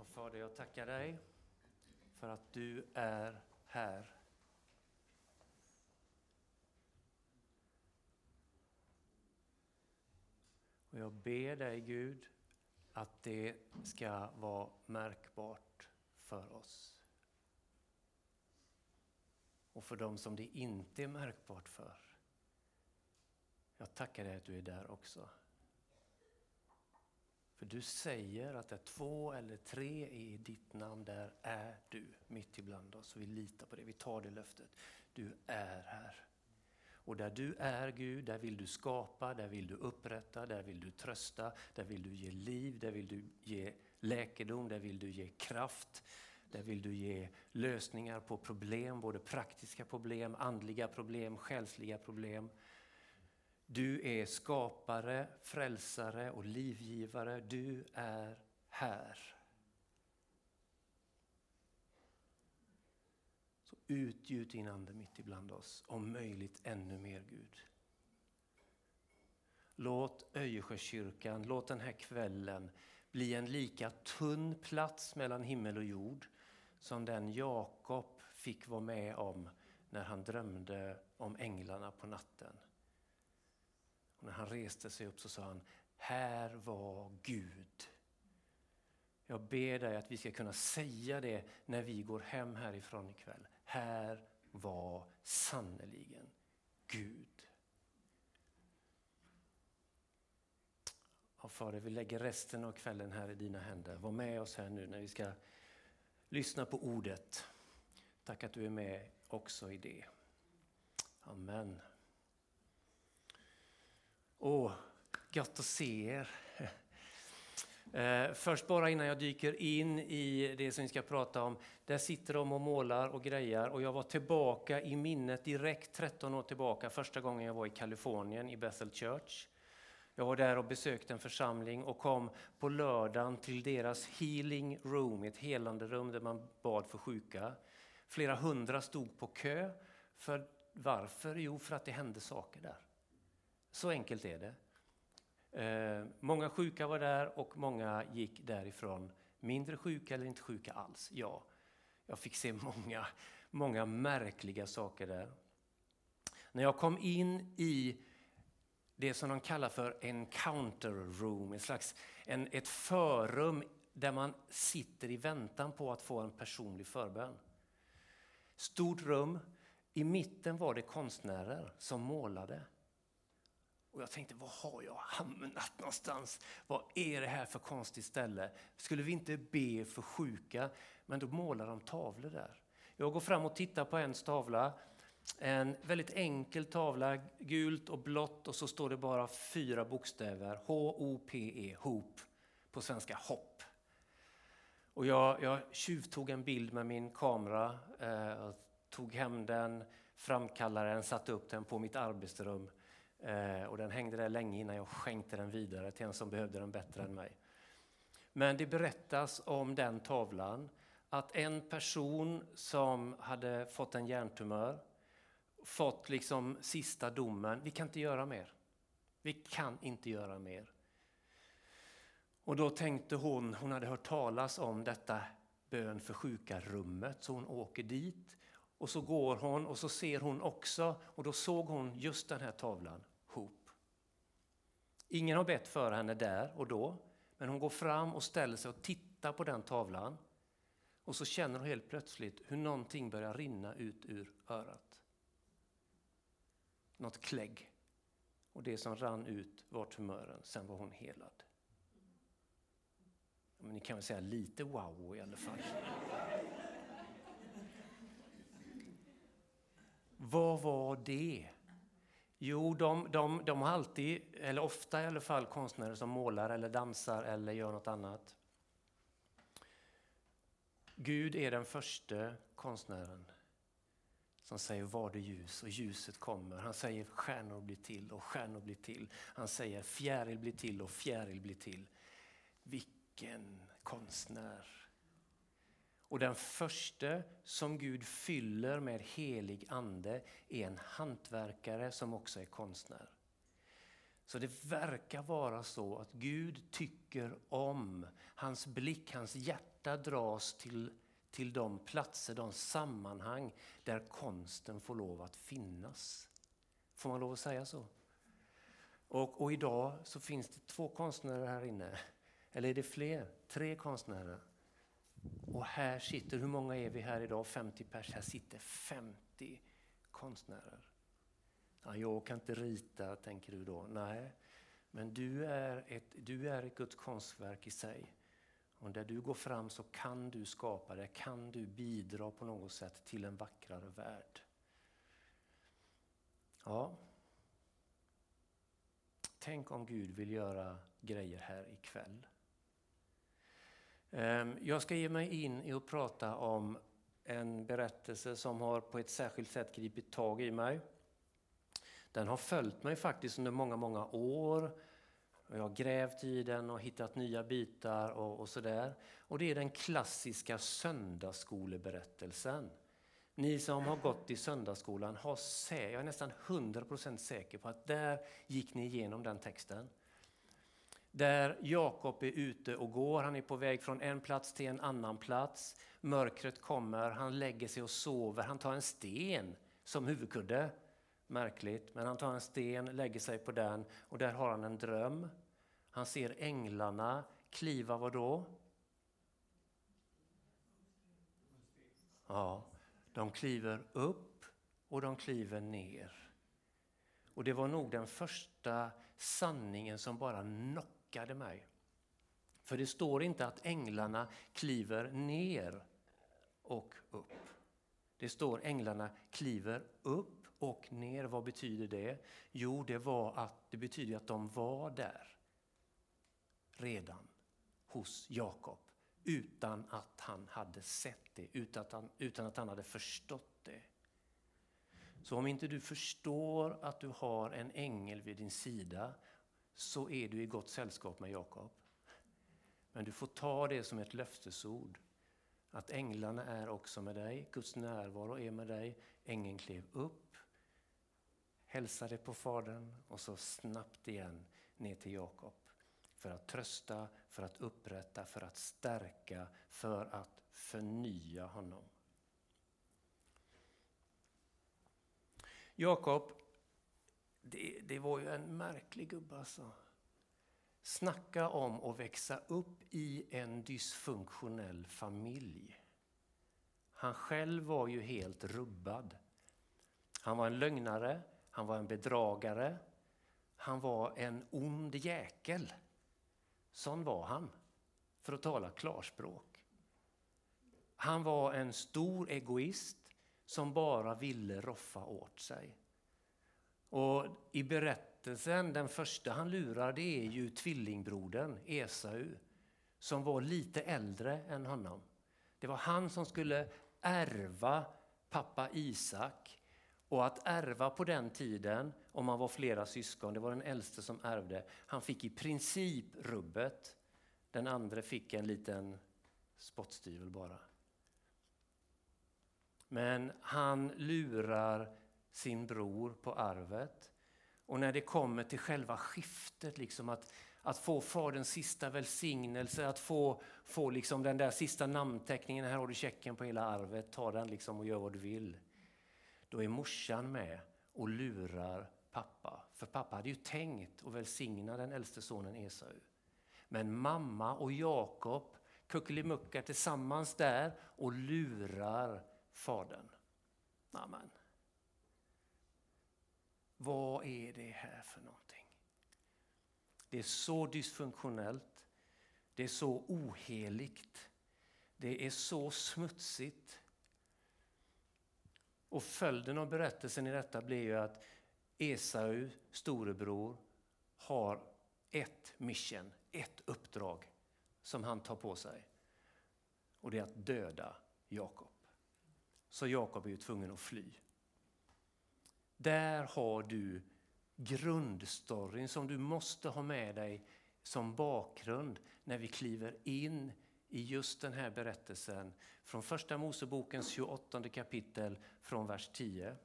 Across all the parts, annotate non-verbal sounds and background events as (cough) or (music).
Och Fader, jag tackar dig för att du är här. Och jag ber dig Gud att det ska vara märkbart för oss. Och för dem som det inte är märkbart för. Jag tackar dig att du är där också. För du säger att det är två eller tre är i ditt namn, där är du mitt ibland oss. Vi litar på det, vi tar det löftet. Du är här. Och där du är Gud, där vill du skapa, där vill du upprätta, där vill du trösta, där vill du ge liv, där vill du ge läkedom, där vill du ge kraft. Där vill du ge lösningar på problem, både praktiska problem, andliga problem, själsliga problem. Du är skapare, frälsare och livgivare. Du är här. Så utgjut din Ande mitt ibland oss, om möjligt ännu mer Gud. Låt Öjersjökyrkan, låt den här kvällen bli en lika tunn plats mellan himmel och jord som den Jakob fick vara med om när han drömde om änglarna på natten. Och när han reste sig upp så sa han, här var Gud. Jag ber dig att vi ska kunna säga det när vi går hem härifrån ikväll. Här var sannerligen Gud. Ja, Fader, vi lägger resten av kvällen här i dina händer. Var med oss här nu när vi ska lyssna på ordet. Tack att du är med också i det. Amen. Åh, gott att se er. Eh, först bara innan jag dyker in i det som vi ska prata om. Där sitter de och målar och grejar och jag var tillbaka i minnet direkt 13 år tillbaka första gången jag var i Kalifornien i Bethel Church. Jag var där och besökte en församling och kom på lördagen till deras healing room, ett helande rum där man bad för sjuka. Flera hundra stod på kö. För varför? Jo, för att det hände saker där. Så enkelt är det. Eh, många sjuka var där och många gick därifrån mindre sjuka eller inte sjuka alls. Ja, jag fick se (laughs) många, många märkliga saker där. När jag kom in i det som de kallar för encounter room, ett slags en, ett förrum där man sitter i väntan på att få en personlig förbön. Stort rum. I mitten var det konstnärer som målade. Och jag tänkte, var har jag hamnat någonstans? Vad är det här för konstigt ställe? Skulle vi inte be för sjuka? Men då målar de tavlor där. Jag går fram och tittar på en tavla. En väldigt enkel tavla, gult och blått och så står det bara fyra bokstäver. H-O-P-E, HOP, på svenska hopp. Och jag, jag tjuvtog en bild med min kamera, eh, tog hem den, framkallade den, satte upp den på mitt arbetsrum Eh, och den hängde där länge innan jag skänkte den vidare till en som behövde den bättre än mig. Men det berättas om den tavlan att en person som hade fått en hjärntumör, fått liksom sista domen, vi kan inte göra mer. Vi kan inte göra mer. Och då tänkte hon, hon hade hört talas om detta bön för sjuka-rummet, så hon åker dit. Och så går hon och så ser hon också, och då såg hon just den här tavlan. Ingen har bett för henne där och då, men hon går fram och ställer sig och tittar på den tavlan. Och så känner hon helt plötsligt hur någonting börjar rinna ut ur örat. Något klägg. Och det som rann ut var tumören, sen var hon helad. Men ni kan väl säga lite wow i alla fall. Vad var det? Jo, de, de, de har alltid, eller ofta i alla fall, konstnärer som målar eller dansar eller gör något annat. Gud är den första konstnären som säger var det ljus och ljuset kommer. Han säger stjärnor blir till och stjärnor blir till. Han säger fjäril blir till och fjäril blir till. Vilken konstnär! Och den första som Gud fyller med helig ande är en hantverkare som också är konstnär. Så det verkar vara så att Gud tycker om, hans blick, hans hjärta dras till, till de platser, de sammanhang där konsten får lov att finnas. Får man lov att säga så? Och, och idag så finns det två konstnärer här inne. Eller är det fler? Tre konstnärer. Och här sitter, hur många är vi här idag? 50 pers. Här sitter 50 konstnärer. Ja, jag kan inte rita, tänker du då. Nej, men du är, ett, du är ett Guds konstverk i sig. Och där du går fram så kan du skapa det, kan du bidra på något sätt till en vackrare värld. Ja. Tänk om Gud vill göra grejer här ikväll. Ehm, jag ska ge mig in i att prata om en berättelse som har på ett särskilt sätt gripit tag i mig. Den har följt mig faktiskt under många, många år. Jag har grävt i den och hittat nya bitar och, och sådär. Och det är den klassiska söndagsskoleberättelsen. Ni som har gått i söndagsskolan, har, jag är nästan 100% säker på att där gick ni igenom den texten. Där Jakob är ute och går, han är på väg från en plats till en annan plats. Mörkret kommer, han lägger sig och sover, han tar en sten som huvudkudde. Märkligt, men han tar en sten, lägger sig på den och där har han en dröm. Han ser änglarna kliva vad då? Ja, de kliver upp och de kliver ner. Och det var nog den första sanningen som bara knockade mig. För det står inte att änglarna kliver ner och upp. Det står änglarna kliver upp och ner. Vad betyder det? Jo, det, var att, det betyder att de var där redan hos Jakob utan att han hade sett det, utan att, han, utan att han hade förstått det. Så om inte du förstår att du har en ängel vid din sida så är du i gott sällskap med Jakob. Men du får ta det som ett löftesord. Att änglarna är också med dig, Guds närvaro är med dig. Ängeln klev upp hälsade på Fadern och så snabbt igen ner till Jakob. För att trösta, för att upprätta, för att stärka, för att förnya honom. Jakob, det, det var ju en märklig gubbe alltså. Snacka om att växa upp i en dysfunktionell familj. Han själv var ju helt rubbad. Han var en lögnare, han var en bedragare. Han var en ond jäkel. Sån var han, för att tala klarspråk. Han var en stor egoist som bara ville roffa åt sig. Och I berättelsen, den första han lurar, det är ju tvillingbrodern Esau som var lite äldre än honom. Det var han som skulle ärva pappa Isak och att ärva på den tiden, om man var flera syskon, det var den äldste som ärvde, han fick i princip rubbet. Den andra fick en liten spottstyvel bara. Men han lurar sin bror på arvet. Och när det kommer till själva skiftet, liksom att, att få faderns sista välsignelse, att få, få liksom den där sista namnteckningen, här har du checken på hela arvet, ta den liksom och gör vad du vill då är morsan med och lurar pappa. För pappa hade ju tänkt att välsigna den äldste sonen Esau. Men mamma och Jakob kuckelimuckar tillsammans där och lurar fadern. Amen. Vad är det här för någonting? Det är så dysfunktionellt. Det är så oheligt. Det är så smutsigt. Och följden av berättelsen i detta blir ju att Esau, storebror, har ett mission, ett uppdrag som han tar på sig. Och det är att döda Jakob. Så Jakob är ju tvungen att fly. Där har du grundstoryn som du måste ha med dig som bakgrund när vi kliver in i just den här berättelsen från Första Mosebokens 28 kapitel från vers 10.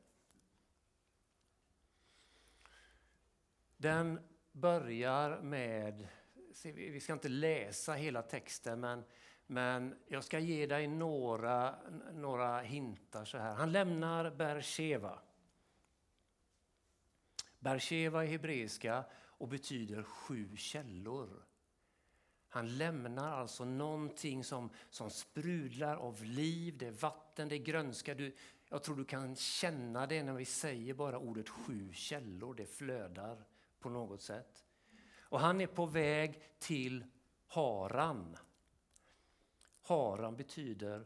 Den börjar med, vi ska inte läsa hela texten, men, men jag ska ge dig några, några hintar så här. Han lämnar Bersheva. Bersheva är hebreiska och betyder sju källor. Han lämnar alltså någonting som, som sprudlar av liv, det är vatten, det är grönska. Du, jag tror du kan känna det när vi säger bara ordet sju källor, det flödar på något sätt. Och han är på väg till Haran. Haran betyder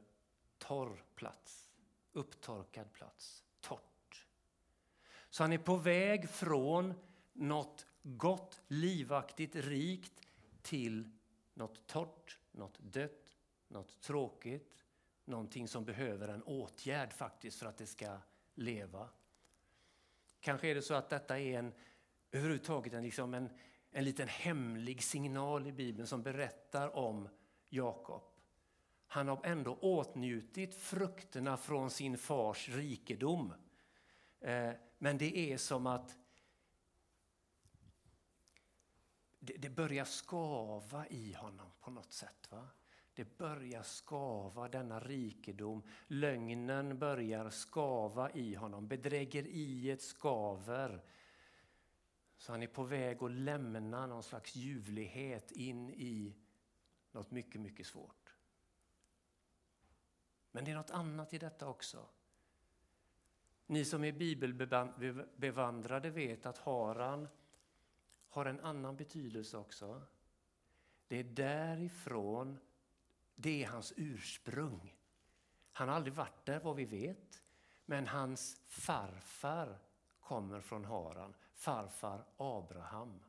torr plats, upptorkad plats. Så han är på väg från något gott, livaktigt, rikt till något torrt, något dött, något tråkigt, någonting som behöver en åtgärd faktiskt för att det ska leva. Kanske är det så att detta är en, överhuvudtaget en, liksom en, en liten hemlig signal i Bibeln som berättar om Jakob. Han har ändå åtnjutit frukterna från sin fars rikedom. Eh, men det är som att det, börjar skava i honom på något sätt. Va? Det börjar skava, denna rikedom. Lögnen börjar skava i honom. Bedrägeriet skaver. Så han är på väg att lämna någon slags ljuvlighet in i något mycket, mycket svårt. Men det är något annat i detta också. Ni som är bibelbevandrade vet att Haran har en annan betydelse också. Det är därifrån, det är hans ursprung. Han har aldrig varit där vad vi vet, men hans farfar kommer från Haran, farfar Abraham.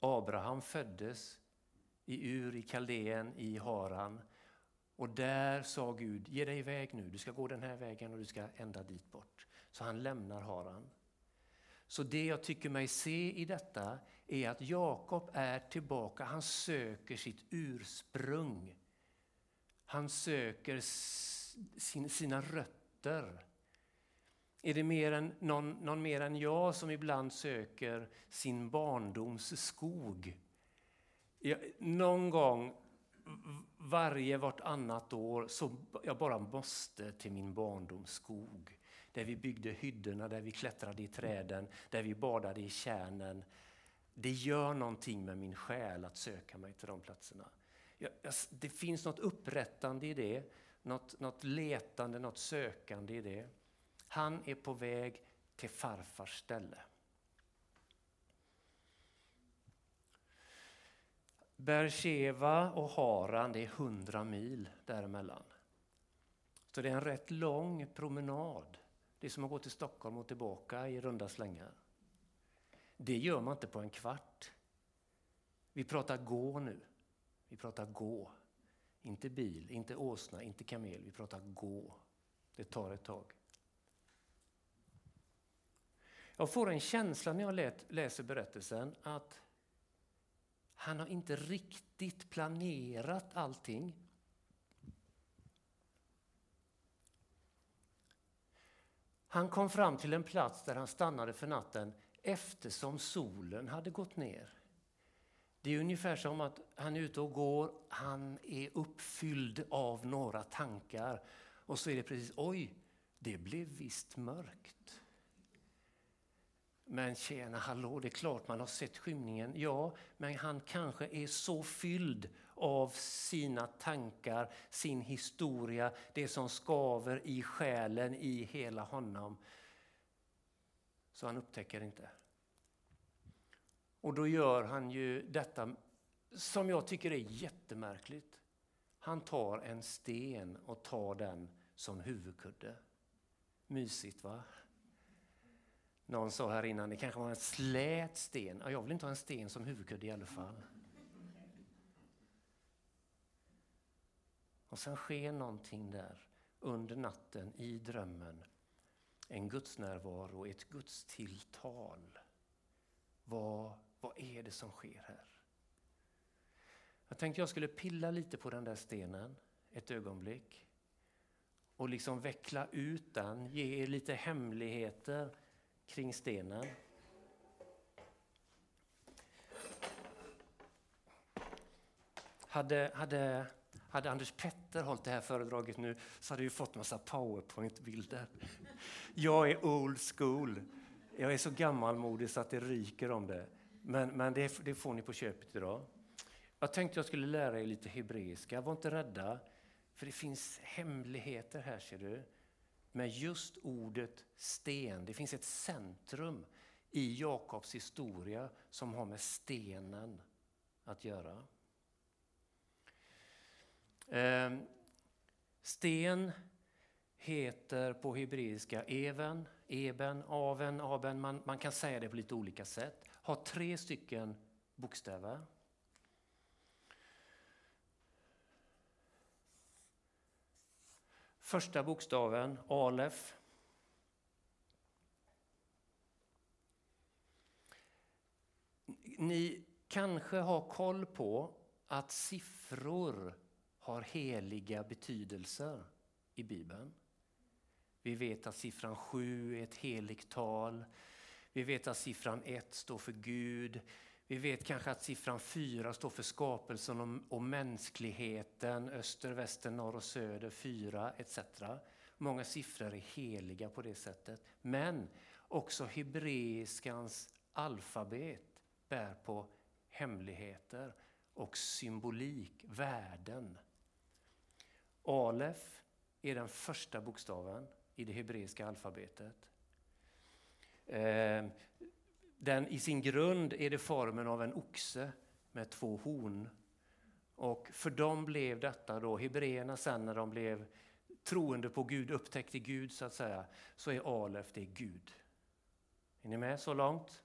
Abraham föddes i Ur i Kaldén i Haran och där sa Gud, ge dig iväg nu, du ska gå den här vägen och du ska ända dit bort. Så han lämnar Haran. Så det jag tycker mig se i detta är att Jakob är tillbaka, han söker sitt ursprung. Han söker sin, sina rötter. Är det mer än, någon, någon mer än jag som ibland söker sin barndoms skog? Jag, någon gång varje vartannat år så jag bara måste till min barndoms skog där vi byggde hyddorna, där vi klättrade i träden, där vi badade i kärnen. Det gör någonting med min själ att söka mig till de platserna. Det finns något upprättande i det, något, något letande, något sökande i det. Han är på väg till farfars ställe. Bersheva och Haran, det är hundra mil däremellan. Så det är en rätt lång promenad. Det är som att gå till Stockholm och tillbaka i runda slängar. Det gör man inte på en kvart. Vi pratar gå nu. Vi pratar gå. Inte bil, inte åsna, inte kamel. Vi pratar gå. Det tar ett tag. Jag får en känsla när jag läser berättelsen att han har inte riktigt planerat allting. Han kom fram till en plats där han stannade för natten eftersom solen hade gått ner. Det är ungefär som att han är ute och går, han är uppfylld av några tankar och så är det precis, oj, det blev visst mörkt. Men tjena, hallå, det är klart man har sett skymningen. Ja, men han kanske är så fylld av sina tankar, sin historia, det som skaver i själen i hela honom. Så han upptäcker inte. Och då gör han ju detta som jag tycker är jättemärkligt. Han tar en sten och tar den som huvudkudde. Mysigt va? Någon sa här innan, det kanske var en slät sten. Ja, jag vill inte ha en sten som huvudkudde i alla fall. Och sen sker någonting där under natten i drömmen. En gudsnärvaro, ett gudstilltal. Vad, vad är det som sker här? Jag tänkte jag skulle pilla lite på den där stenen ett ögonblick och liksom veckla ut den, ge er lite hemligheter kring stenen. Hade, hade, hade Anders Petter hållit det här föredraget nu så hade vi fått massa powerpoint-bilder. Jag är old school. Jag är så gammalmodig så att det ryker om det. Men, men det, det får ni på köpet idag. Jag tänkte jag skulle lära er lite hebreiska. Var inte rädda, för det finns hemligheter här ser du. Med just ordet sten. Det finns ett centrum i Jakobs historia som har med stenen att göra. Ehm, sten heter på hebreiska even, eben, aven, aben. Man, man kan säga det på lite olika sätt. Har tre stycken bokstäver. Första bokstaven, alef. Ni kanske har koll på att siffror har heliga betydelser i Bibeln. Vi vet att siffran 7 är ett heligt tal. Vi vet att siffran 1 står för Gud. Vi vet kanske att siffran 4 står för skapelsen och, mänskligheten, öster, väster, norr och söder, 4 etc. Många siffror är heliga på det sättet. Men också hebreiskans alfabet bär på hemligheter och symbolik, värden. Alef är den första bokstaven i det hebreiska alfabetet. Eh, den, I sin grund är det formen av en oxe med två horn. Och för dem blev detta då, hebreerna sen när de blev troende på Gud, upptäckte Gud så att säga, så är Alef det är Gud. Är ni med så långt?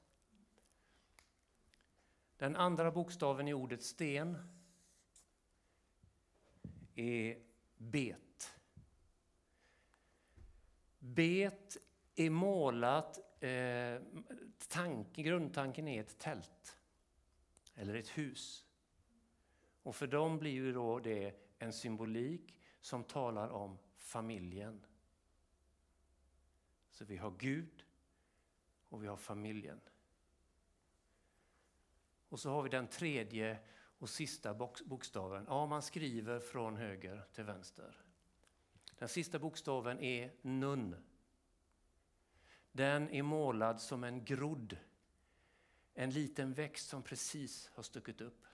Den andra bokstaven i ordet sten är bet. Bet är målat, eh, tanken, grundtanken är ett tält eller ett hus. Och för dem blir ju då det en symbolik som talar om familjen. Så vi har Gud och vi har familjen. Och så har vi den tredje och sista bokstaven. Ja, man skriver från höger till vänster. Den sista bokstaven är nun. Den är målad som en grodd. En liten växt som precis har stuckit upp.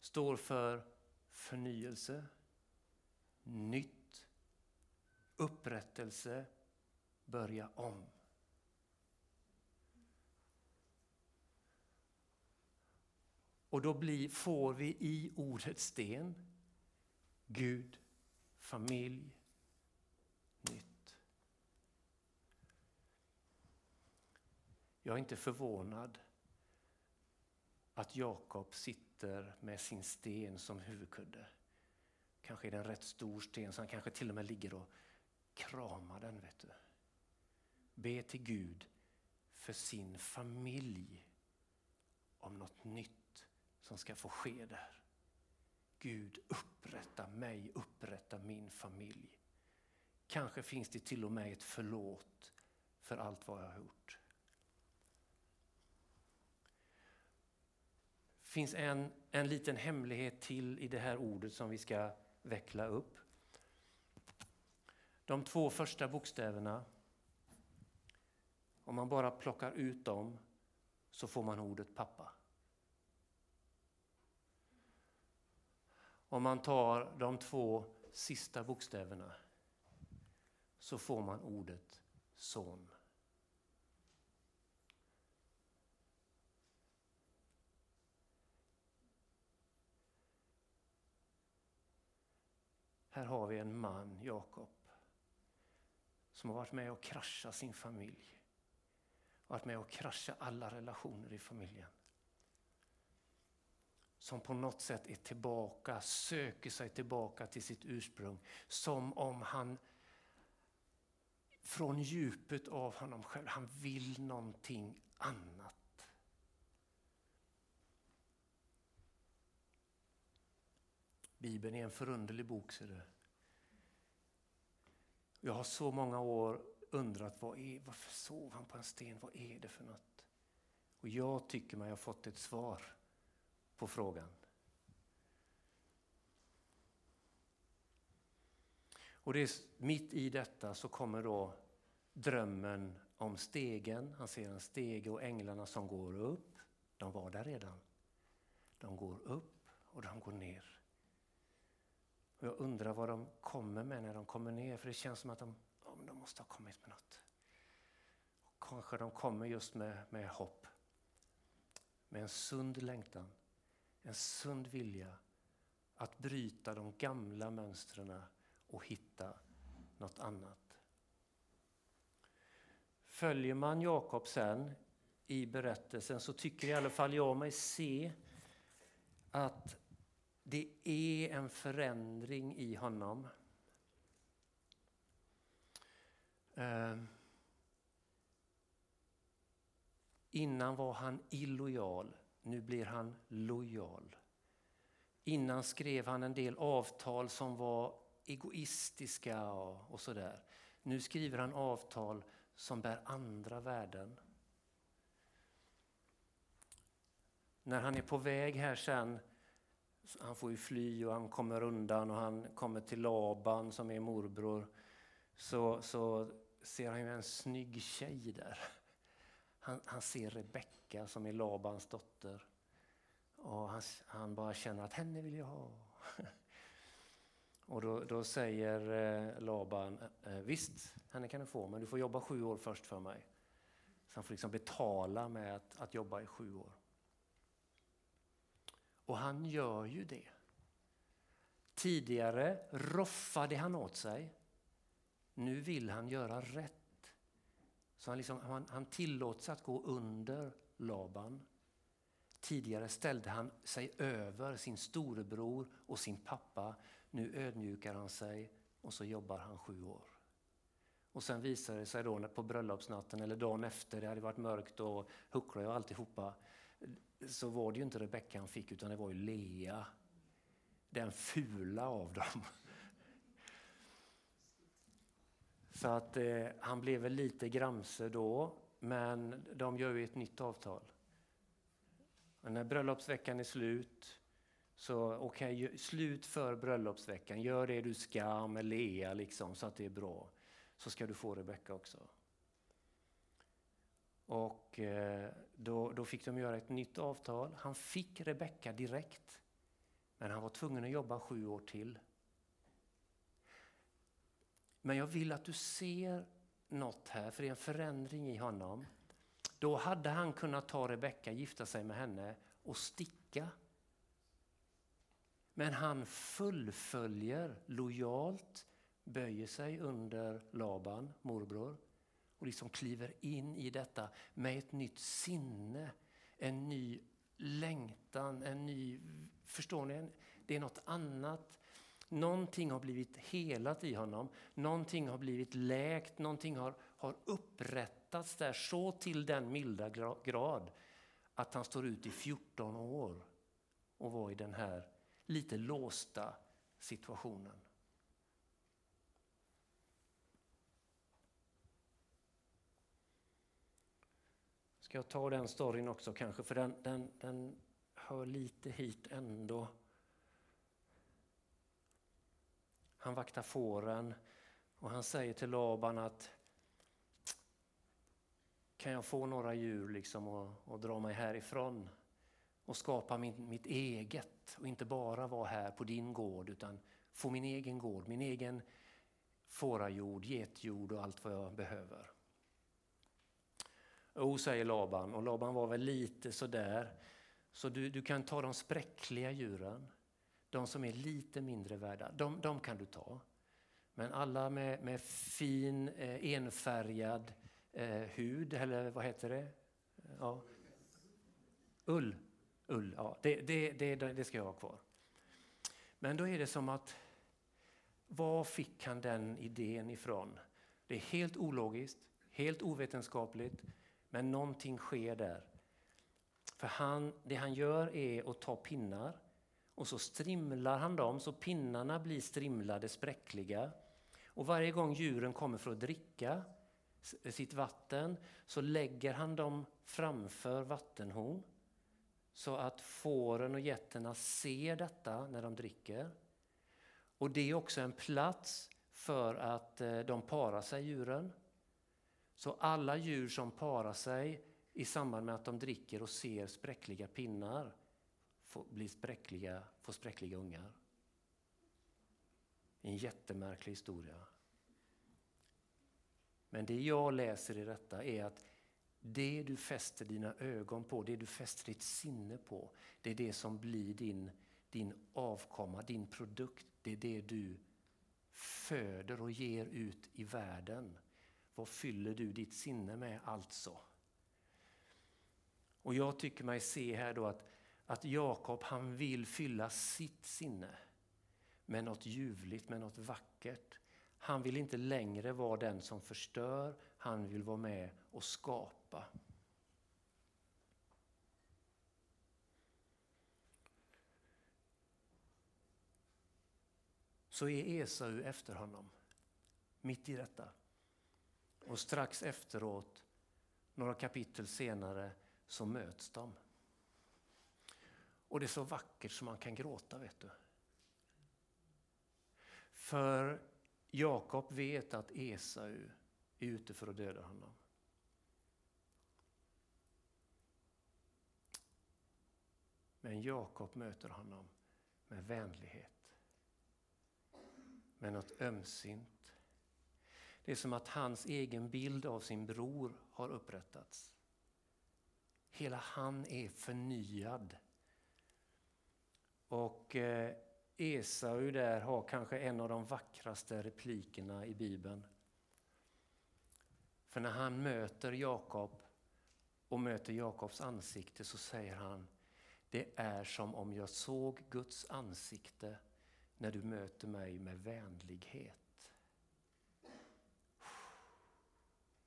Står för förnyelse, nytt, upprättelse, börja om. Och då blir, får vi i ordet sten Gud, familj, nytt. Jag är inte förvånad att Jakob sitter med sin sten som huvudkudde. Kanske är det en rätt stor sten så han kanske till och med ligger och kramar den. Vet du. Be till Gud för sin familj om något nytt som ska få ske där. Gud, upprätta mig, upprätta min familj. Kanske finns det till och med ett förlåt för allt vad jag har gjort. Finns en, en liten hemlighet till i det här ordet som vi ska veckla upp. De två första bokstäverna, om man bara plockar ut dem så får man ordet pappa. Om man tar de två sista bokstäverna så får man ordet son. Här har vi en man, Jakob, som har varit med och kraschat sin familj. Varit med och kraschat alla relationer i familjen som på något sätt är tillbaka, söker sig tillbaka till sitt ursprung. Som om han från djupet av honom själv, han vill någonting annat. Bibeln är en förunderlig bok. ser du. Jag har så många år undrat vad är, varför sov han på en sten? Vad är det för något? Och jag tycker mig ha fått ett svar på frågan. Och det är, mitt i detta så kommer då drömmen om stegen. Han ser en stege och änglarna som går upp. De var där redan. De går upp och de går ner. Och jag undrar vad de kommer med när de kommer ner, för det känns som att de, ja, de måste ha kommit med något. Och kanske de kommer just med, med hopp. Med en sund längtan, en sund vilja att bryta de gamla mönstren och hitta något annat. Följer man Jakob sen i berättelsen så tycker i alla fall jag mig se att det är en förändring i honom. Eh, innan var han illojal, nu blir han lojal. Innan skrev han en del avtal som var egoistiska och, och sådär. Nu skriver han avtal som bär andra värden. När han är på väg här sen, han får ju fly och han kommer undan och han kommer till Laban som är morbror, så, så ser han ju en snygg tjej där. Han, han ser Rebecka som är Labans dotter. Och han, han, bara känner att henne vill jag ha. Och då, då säger eh, Laban, eh, eh, visst, henne kan du få, men du får jobba sju år först för mig. Så han får liksom betala med att, att jobba i sju år. Och han gör ju det. Tidigare roffade han åt sig. Nu vill han göra rätt. Så han, liksom, han, han tillåts att gå under Laban. Tidigare ställde han sig över sin storebror och sin pappa. Nu ödmjukar han sig och så jobbar han sju år. Och sen visar det sig då på bröllopsnatten eller dagen efter, det hade varit mörkt och huckla och alltihopa, så var det ju inte Rebecka han fick utan det var ju Lea. Den fula av dem. Så att eh, han blev väl lite gramse då, men de gör ju ett nytt avtal. Och när bröllopsveckan är slut, så okej, okay, slut för bröllopsveckan. Gör det du ska med Lea liksom, så att det är bra. Så ska du få Rebecka också. Och eh, då, då fick de göra ett nytt avtal. Han fick Rebecka direkt. Men han var tvungen att jobba sju år till. Men jag vill att du ser något här, för det är en förändring i honom. Då hade han kunnat ta Rebecka, gifta sig med henne och sticka. Men han fullföljer lojalt, böjer sig under Laban, morbror, och liksom kliver in i detta med ett nytt sinne, en ny längtan, en ny... Förstår ni? Det är något annat. Någonting har blivit helat i honom, någonting har blivit läkt, någonting har, har upprättats där så till den milda grad att han står ut i 14 år och var i den här lite låsta situationen. Ska jag ta den storyn också kanske, för den, den, den hör lite hit ändå. Han vaktar fåren och han säger till Laban att kan jag få några djur liksom och, och dra mig härifrån och skapa min, mitt eget och inte bara vara här på din gård utan få min egen gård, min egen fårajord, getjord och allt vad jag behöver. Jo, säger Laban, och Laban var väl lite sådär. Så du, du kan ta de spräckliga djuren, de som är lite mindre värda, de, de kan du ta. Men alla med, med fin eh, enfärgad eh, hud, eller vad heter det? Ja. Ull. Ull, ja. Det, det, det, det ska jag ha kvar. Men då är det som att, var fick han den idén ifrån? Det är helt ologiskt, helt ovetenskapligt, men någonting sker där. För han, det han gör är att ta pinnar och så strimlar han dem så pinnarna blir strimlade, spräckliga. Och varje gång djuren kommer för att dricka sitt vatten så lägger han dem framför vattenhorn så att fåren och getterna ser detta när de dricker. Och det är också en plats för att eh, de parar sig, djuren. Så alla djur som parar sig i samband med att de dricker och ser spräckliga pinnar får, blir spräckliga, får spräckliga ungar. En jättemärklig historia. Men det jag läser i detta är att det du fäster dina ögon på, det du fäster ditt sinne på, det är det som blir din, din avkomma, din produkt. Det är det du föder och ger ut i världen. Vad fyller du ditt sinne med alltså? Och jag tycker mig se här då att, att Jakob han vill fylla sitt sinne med något ljuvligt, med något vackert. Han vill inte längre vara den som förstör, han vill vara med och skapa. Så är Esau efter honom, mitt i detta. Och strax efteråt, några kapitel senare, så möts de. Och det är så vackert som man kan gråta, vet du. För Jakob vet att Esau är ute för att döda honom. Men Jakob möter honom med vänlighet. Med något ömsint. Det är som att hans egen bild av sin bror har upprättats. Hela han är förnyad. Och eh, Esau där har kanske en av de vackraste replikerna i Bibeln. För när han möter Jakob och möter Jakobs ansikte så säger han Det är som om jag såg Guds ansikte när du möter mig med vänlighet.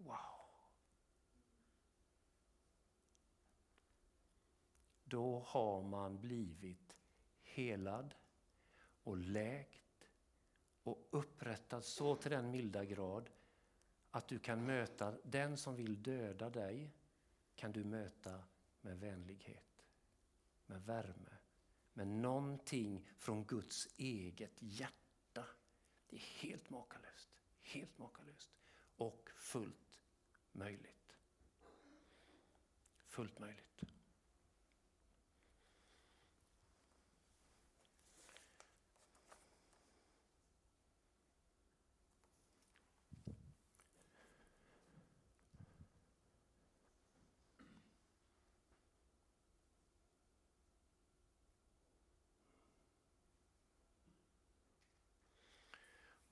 Wow! Då har man blivit helad och läkt och upprättad så till den milda grad att du kan möta den som vill döda dig kan du möta med vänlighet, med värme, med någonting från Guds eget hjärta. Det är helt makalöst, helt makalöst och fullt möjligt. Fullt möjligt.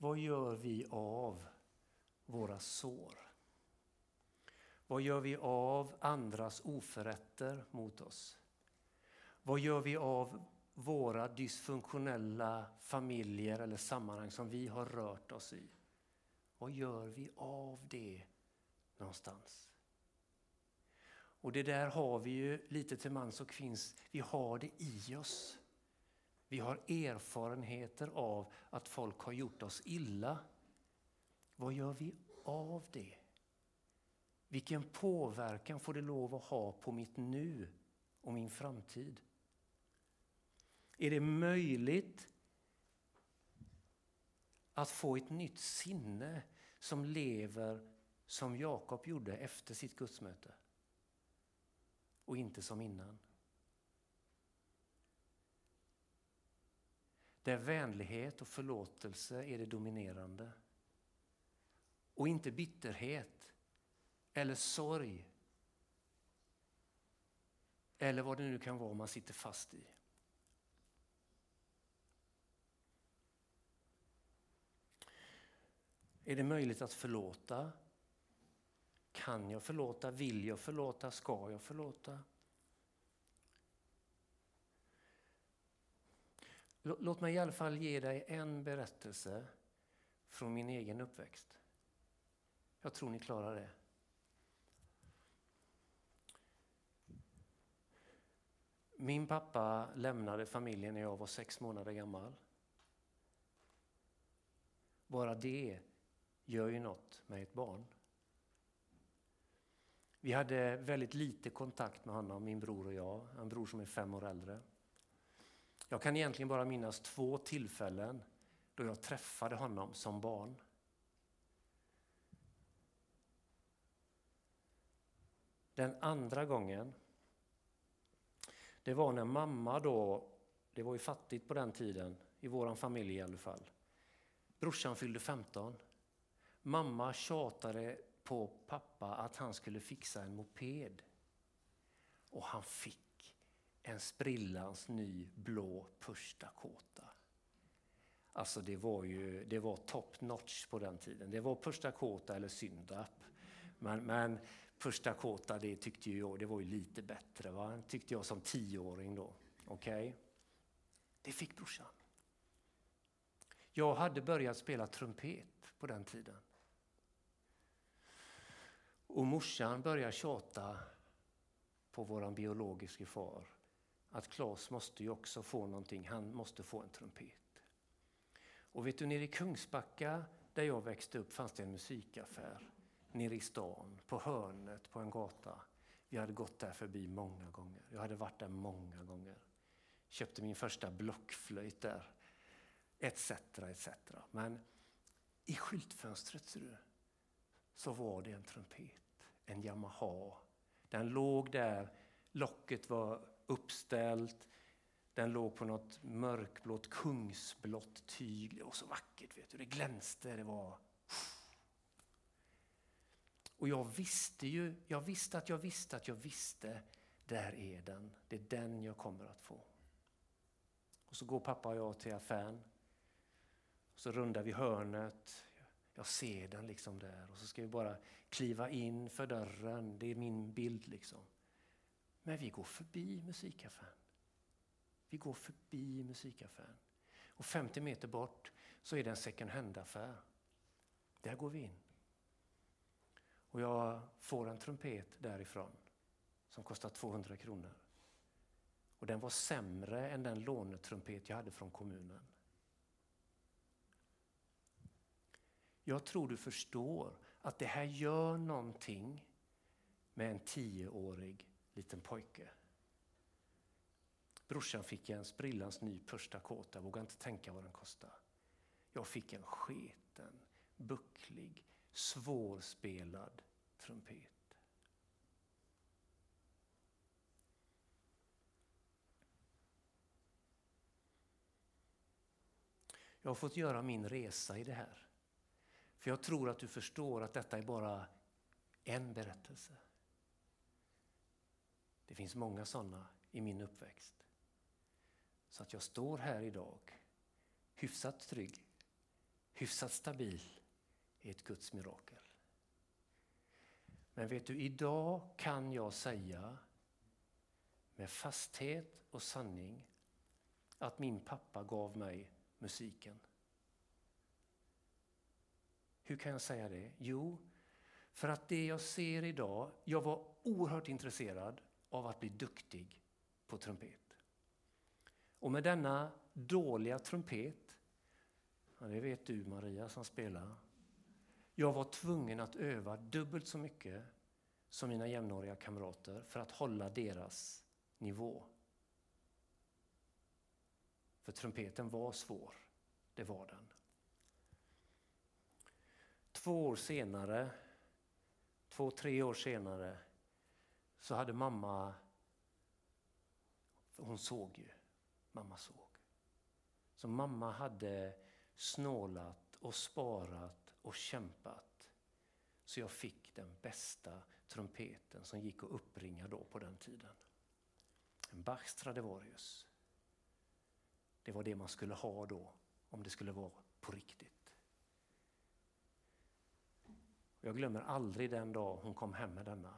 Vad gör vi av våra sår? Vad gör vi av andras oförrätter mot oss? Vad gör vi av våra dysfunktionella familjer eller sammanhang som vi har rört oss i? Vad gör vi av det någonstans? Och det där har vi ju lite till mans och kvinns, vi har det i oss. Vi har erfarenheter av att folk har gjort oss illa. Vad gör vi av det? Vilken påverkan får det lov att ha på mitt nu och min framtid? Är det möjligt att få ett nytt sinne som lever som Jakob gjorde efter sitt gudsmöte och inte som innan? Där vänlighet och förlåtelse är det dominerande. Och inte bitterhet eller sorg. Eller vad det nu kan vara man sitter fast i. Är det möjligt att förlåta? Kan jag förlåta? Vill jag förlåta? Ska jag förlåta? Låt mig i alla fall ge dig en berättelse från min egen uppväxt. Jag tror ni klarar det. Min pappa lämnade familjen när jag var sex månader gammal. Bara det gör ju något med ett barn. Vi hade väldigt lite kontakt med honom, min bror och jag. En bror som är fem år äldre. Jag kan egentligen bara minnas två tillfällen då jag träffade honom som barn. Den andra gången, det var när mamma då, det var ju fattigt på den tiden, i vår familj i alla fall. Brorsan fyllde 15. Mamma tjatade på pappa att han skulle fixa en moped. Och han fick en sprillans ny blå Push Dakota. Alltså det var ju det var top notch på den tiden. Det var Push Dakota eller Syndap. Men, men Första kåta, det tyckte ju jag det var ju lite bättre. Va? Tyckte jag som tioåring då. Okej? Okay? Det fick brorsan. Jag hade börjat spela trumpet på den tiden. Och morsan började tjata på vår biologiske far att Klas måste ju också få någonting, han måste få en trumpet. Och vet du, nere i Kungsbacka där jag växte upp fanns det en musikaffär nere i stan, på hörnet på en gata. Vi hade gått där förbi många gånger. Jag hade varit där många gånger. Köpte min första blockflöjt där. Etc, etc. Men i skyltfönstret ser du, så var det en trumpet en Yamaha. Den låg där, locket var uppställt, den låg på något mörkblått kungsblått tyg. Det var så vackert, vet du. det glänste. Det var... Och jag visste ju, jag visste att jag visste att jag visste, där är den. Det är den jag kommer att få. Och så går pappa och jag till affären. Så rundar vi hörnet. Jag ser den liksom där och så ska vi bara kliva in för dörren. Det är min bild liksom. Men vi går förbi musikaffären. Vi går förbi musikaffären. Och 50 meter bort så är det en second hand-affär. Där går vi in. Och jag får en trumpet därifrån som kostar 200 kronor. Och den var sämre än den lånetrumpet jag hade från kommunen. Jag tror du förstår att det här gör någonting med en tioårig liten pojke. Brorsan fick en sprillans ny första kåta, jag vågar inte tänka vad den kostade. Jag fick en sketen, bucklig, svårspelad trumpet. Jag har fått göra min resa i det här. För jag tror att du förstår att detta är bara en berättelse. Det finns många sådana i min uppväxt. Så att jag står här idag, hyfsat trygg, hyfsat stabil, är ett Guds mirakel. Men vet du, idag kan jag säga med fasthet och sanning att min pappa gav mig musiken. Hur kan jag säga det? Jo, för att det jag ser idag, jag var oerhört intresserad av att bli duktig på trumpet. Och med denna dåliga trumpet, ja det vet du Maria som spelar, jag var tvungen att öva dubbelt så mycket som mina jämnåriga kamrater för att hålla deras nivå. För trumpeten var svår, det var den. Två år senare, två, tre år senare, så hade mamma, hon såg ju, mamma såg. Så mamma hade snålat och sparat och kämpat. Så jag fick den bästa trumpeten som gick att uppringa då på den tiden. En Bach Stradivarius. Det var det man skulle ha då, om det skulle vara på riktigt. Jag glömmer aldrig den dag hon kom hem med denna.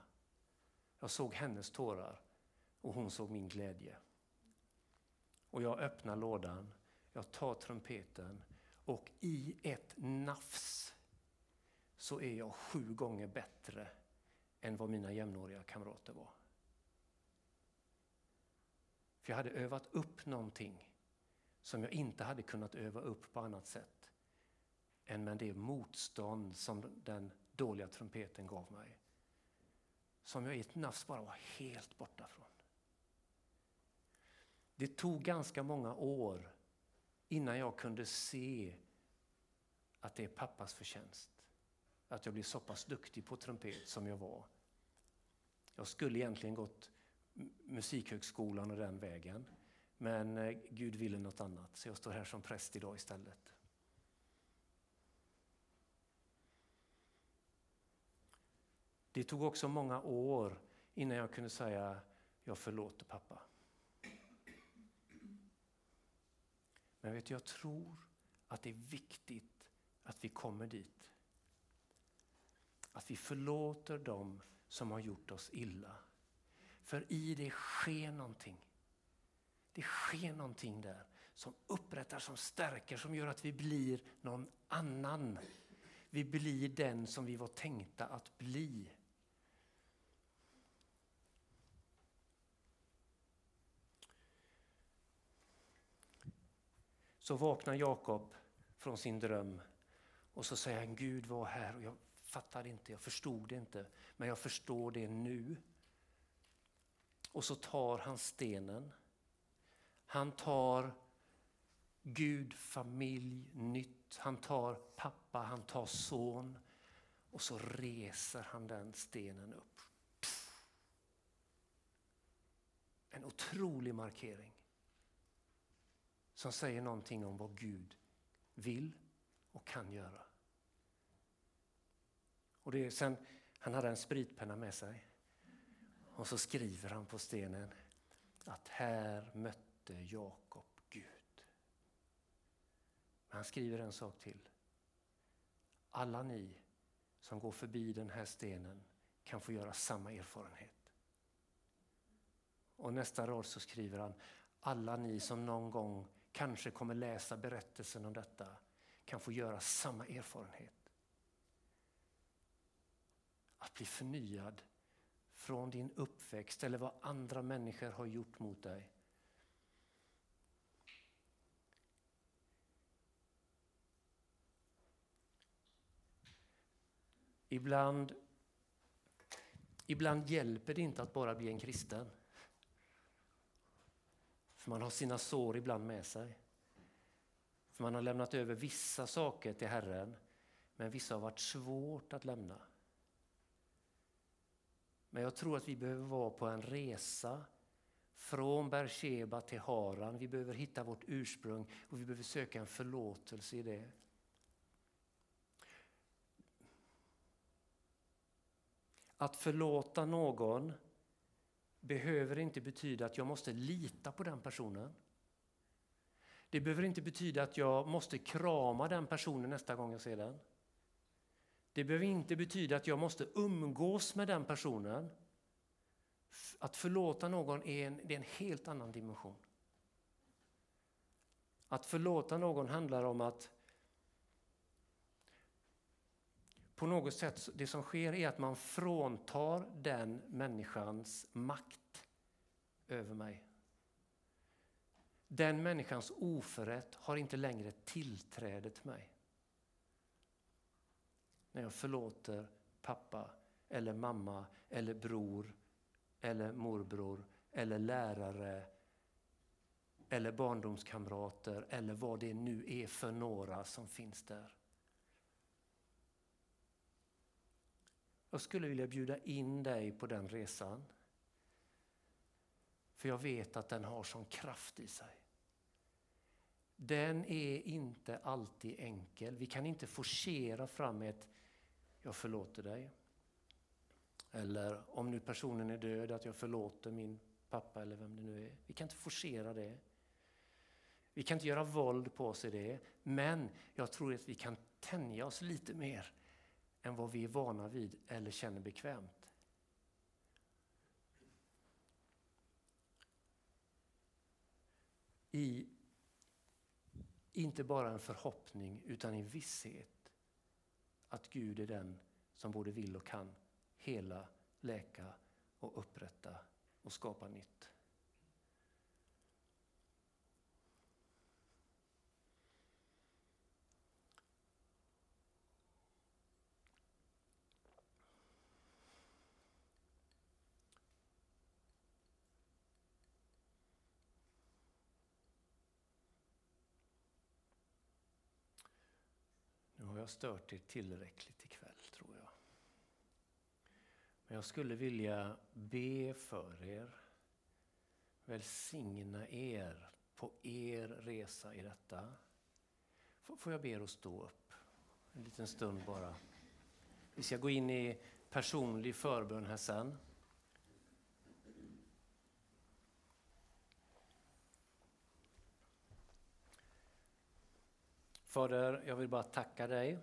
Jag såg hennes tårar och hon såg min glädje. Och jag öppnar lådan, jag tar trumpeten och i ett nafs så är jag sju gånger bättre än vad mina jämnåriga kamrater var. För jag hade övat upp någonting som jag inte hade kunnat öva upp på annat sätt än med det motstånd som den dåliga trumpeten gav mig. Som jag i ett nafs bara var helt borta från. Det tog ganska många år innan jag kunde se att det är pappas förtjänst. Att jag blev så pass duktig på trumpet som jag var. Jag skulle egentligen gått Musikhögskolan och den vägen. Men eh, Gud ville något annat, så jag står här som präst idag istället. Det tog också många år innan jag kunde säga jag förlåter pappa. Men vet du, jag tror att det är viktigt att vi kommer dit. Att vi förlåter dem som har gjort oss illa. För i det sker någonting. Det sker någonting där som upprättar, som stärker, som gör att vi blir någon annan. Vi blir den som vi var tänkta att bli. Så vaknar Jakob från sin dröm och så säger han Gud var här och jag fattade inte, jag förstod det inte, men jag förstår det nu. Och så tar han stenen. Han tar Gud, familj, nytt. Han tar pappa, han tar son. Och så reser han den stenen upp. En otrolig markering. Som säger någonting om vad Gud vill och kan göra. Och det sen, han hade en spritpenna med sig. Och så skriver han på stenen att här mötte Jakob Gud. Men han skriver en sak till. Alla ni som går förbi den här stenen kan få göra samma erfarenhet. Och nästa rad så skriver han, alla ni som någon gång kanske kommer läsa berättelsen om detta kan få göra samma erfarenhet. Att bli förnyad från din uppväxt eller vad andra människor har gjort mot dig. Ibland, ibland hjälper det inte att bara bli en kristen. För man har sina sår ibland med sig. För man har lämnat över vissa saker till Herren, men vissa har varit svårt att lämna. Men jag tror att vi behöver vara på en resa från Bersheba till Haran. Vi behöver hitta vårt ursprung och vi behöver söka en förlåtelse i det. Att förlåta någon behöver inte betyda att jag måste lita på den personen. Det behöver inte betyda att jag måste krama den personen nästa gång jag ser den. Det behöver inte betyda att jag måste umgås med den personen. Att förlåta någon är en, det är en helt annan dimension. Att förlåta någon handlar om att på något sätt, det som sker är att man fråntar den människans makt över mig. Den människans oförrätt har inte längre tillträde till mig. När jag förlåter pappa, eller mamma, eller bror, eller morbror, eller lärare, eller barndomskamrater, eller vad det nu är för några som finns där. Jag skulle vilja bjuda in dig på den resan. För jag vet att den har sån kraft i sig. Den är inte alltid enkel. Vi kan inte forcera fram ett ”jag förlåter dig”. Eller om nu personen är död, att jag förlåter min pappa eller vem det nu är. Vi kan inte forcera det. Vi kan inte göra våld på oss i det. Men jag tror att vi kan tänja oss lite mer än vad vi är vana vid eller känner bekvämt. I inte bara en förhoppning utan i visshet att Gud är den som både vill och kan hela, läka och upprätta och skapa nytt. Jag stört er tillräckligt ikväll, tror jag. Men jag skulle vilja be för er, välsigna er på er resa i detta. Får jag be er att stå upp en liten stund bara. Vi ska gå in i personlig förbön här sen. Fader, jag vill bara tacka dig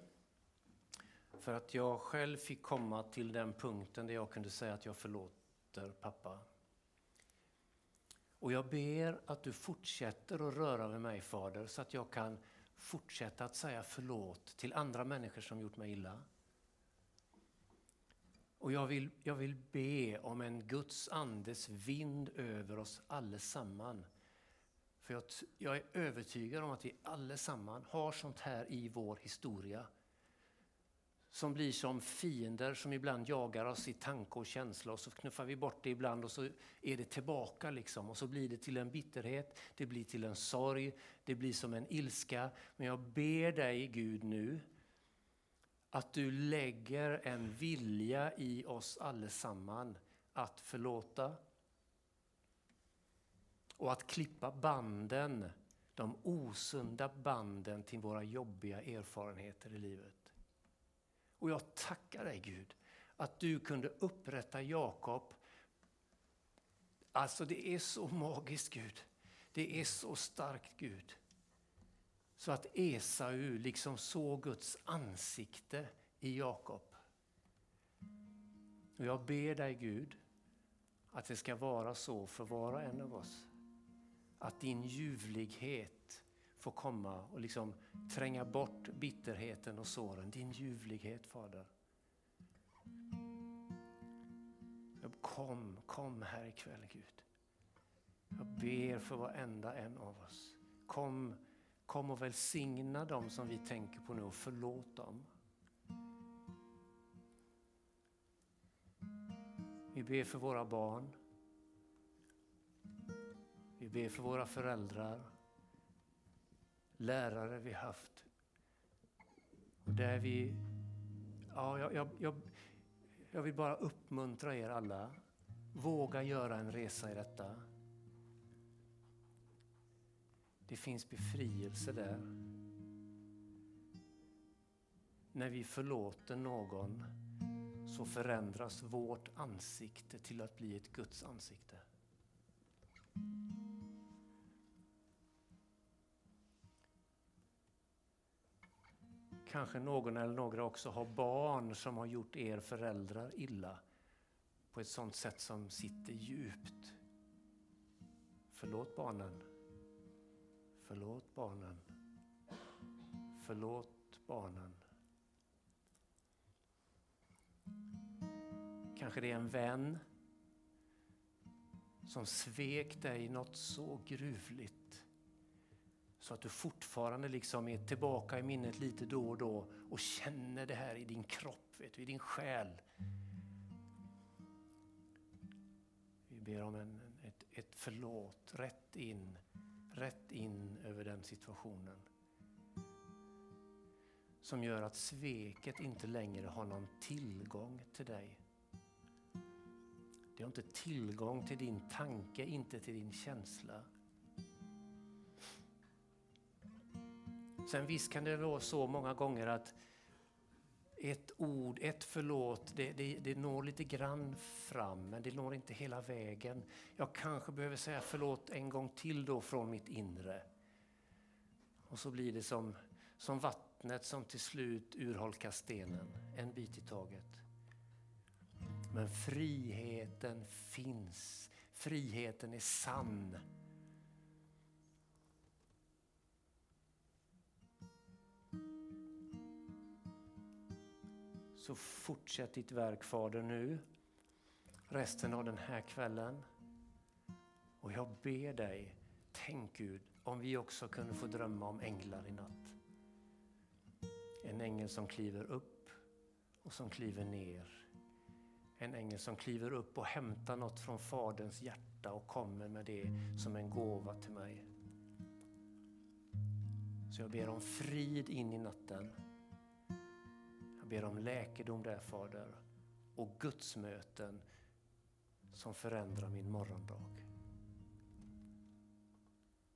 för att jag själv fick komma till den punkten där jag kunde säga att jag förlåter pappa. Och jag ber att du fortsätter att röra vid mig Fader så att jag kan fortsätta att säga förlåt till andra människor som gjort mig illa. Och jag vill, jag vill be om en Guds andes vind över oss allesamman. För jag, jag är övertygad om att vi allesammans har sånt här i vår historia. Som blir som fiender som ibland jagar oss i tanke och känsla och så knuffar vi bort det ibland och så är det tillbaka liksom och så blir det till en bitterhet, det blir till en sorg, det blir som en ilska. Men jag ber dig Gud nu att du lägger en vilja i oss allesammans att förlåta och att klippa banden, de osunda banden till våra jobbiga erfarenheter i livet. Och jag tackar dig Gud att du kunde upprätta Jakob. Alltså det är så magiskt Gud. Det är så starkt Gud. Så att Esau liksom såg Guds ansikte i Jakob. Och jag ber dig Gud att det ska vara så för var och en av oss. Att din ljuvlighet får komma och liksom tränga bort bitterheten och såren. Din ljuvlighet Fader. Kom, kom här ikväll Gud. Jag ber för varenda en av oss. Kom Kom och välsigna dem som vi tänker på nu och förlåt dem. Vi ber för våra barn. Vi ber för våra föräldrar, lärare vi haft. Och där vi, ja, jag, jag, jag vill bara uppmuntra er alla. Våga göra en resa i detta. Det finns befrielse där. När vi förlåter någon så förändras vårt ansikte till att bli ett Guds ansikte. Kanske någon eller några också har barn som har gjort er föräldrar illa på ett sådant sätt som sitter djupt. Förlåt barnen. Förlåt barnen. Förlåt barnen. Kanske det är en vän som svek dig något så gruvligt så att du fortfarande liksom är tillbaka i minnet lite då och då och känner det här i din kropp, vet du, i din själ. Vi ber om en, ett, ett förlåt rätt in rätt in över den situationen. Som gör att sveket inte längre har någon tillgång till dig. Det har inte tillgång till din tanke, inte till din känsla. Sen visst kan det vara så många gånger att ett ord, ett förlåt, det, det, det når lite grann fram men det når inte hela vägen. Jag kanske behöver säga förlåt en gång till då från mitt inre. Och så blir det som, som vattnet som till slut urholkar stenen, en bit i taget. Men friheten finns, friheten är sann. Så fortsätt ditt verk Fader nu, resten av den här kvällen. Och jag ber dig, tänk Gud, om vi också kunde få drömma om änglar i natt. En ängel som kliver upp och som kliver ner. En ängel som kliver upp och hämtar något från Faderns hjärta och kommer med det som en gåva till mig. Så jag ber om frid in i natten. Ber om läkedom där Fader och gudsmöten som förändrar min morgondag.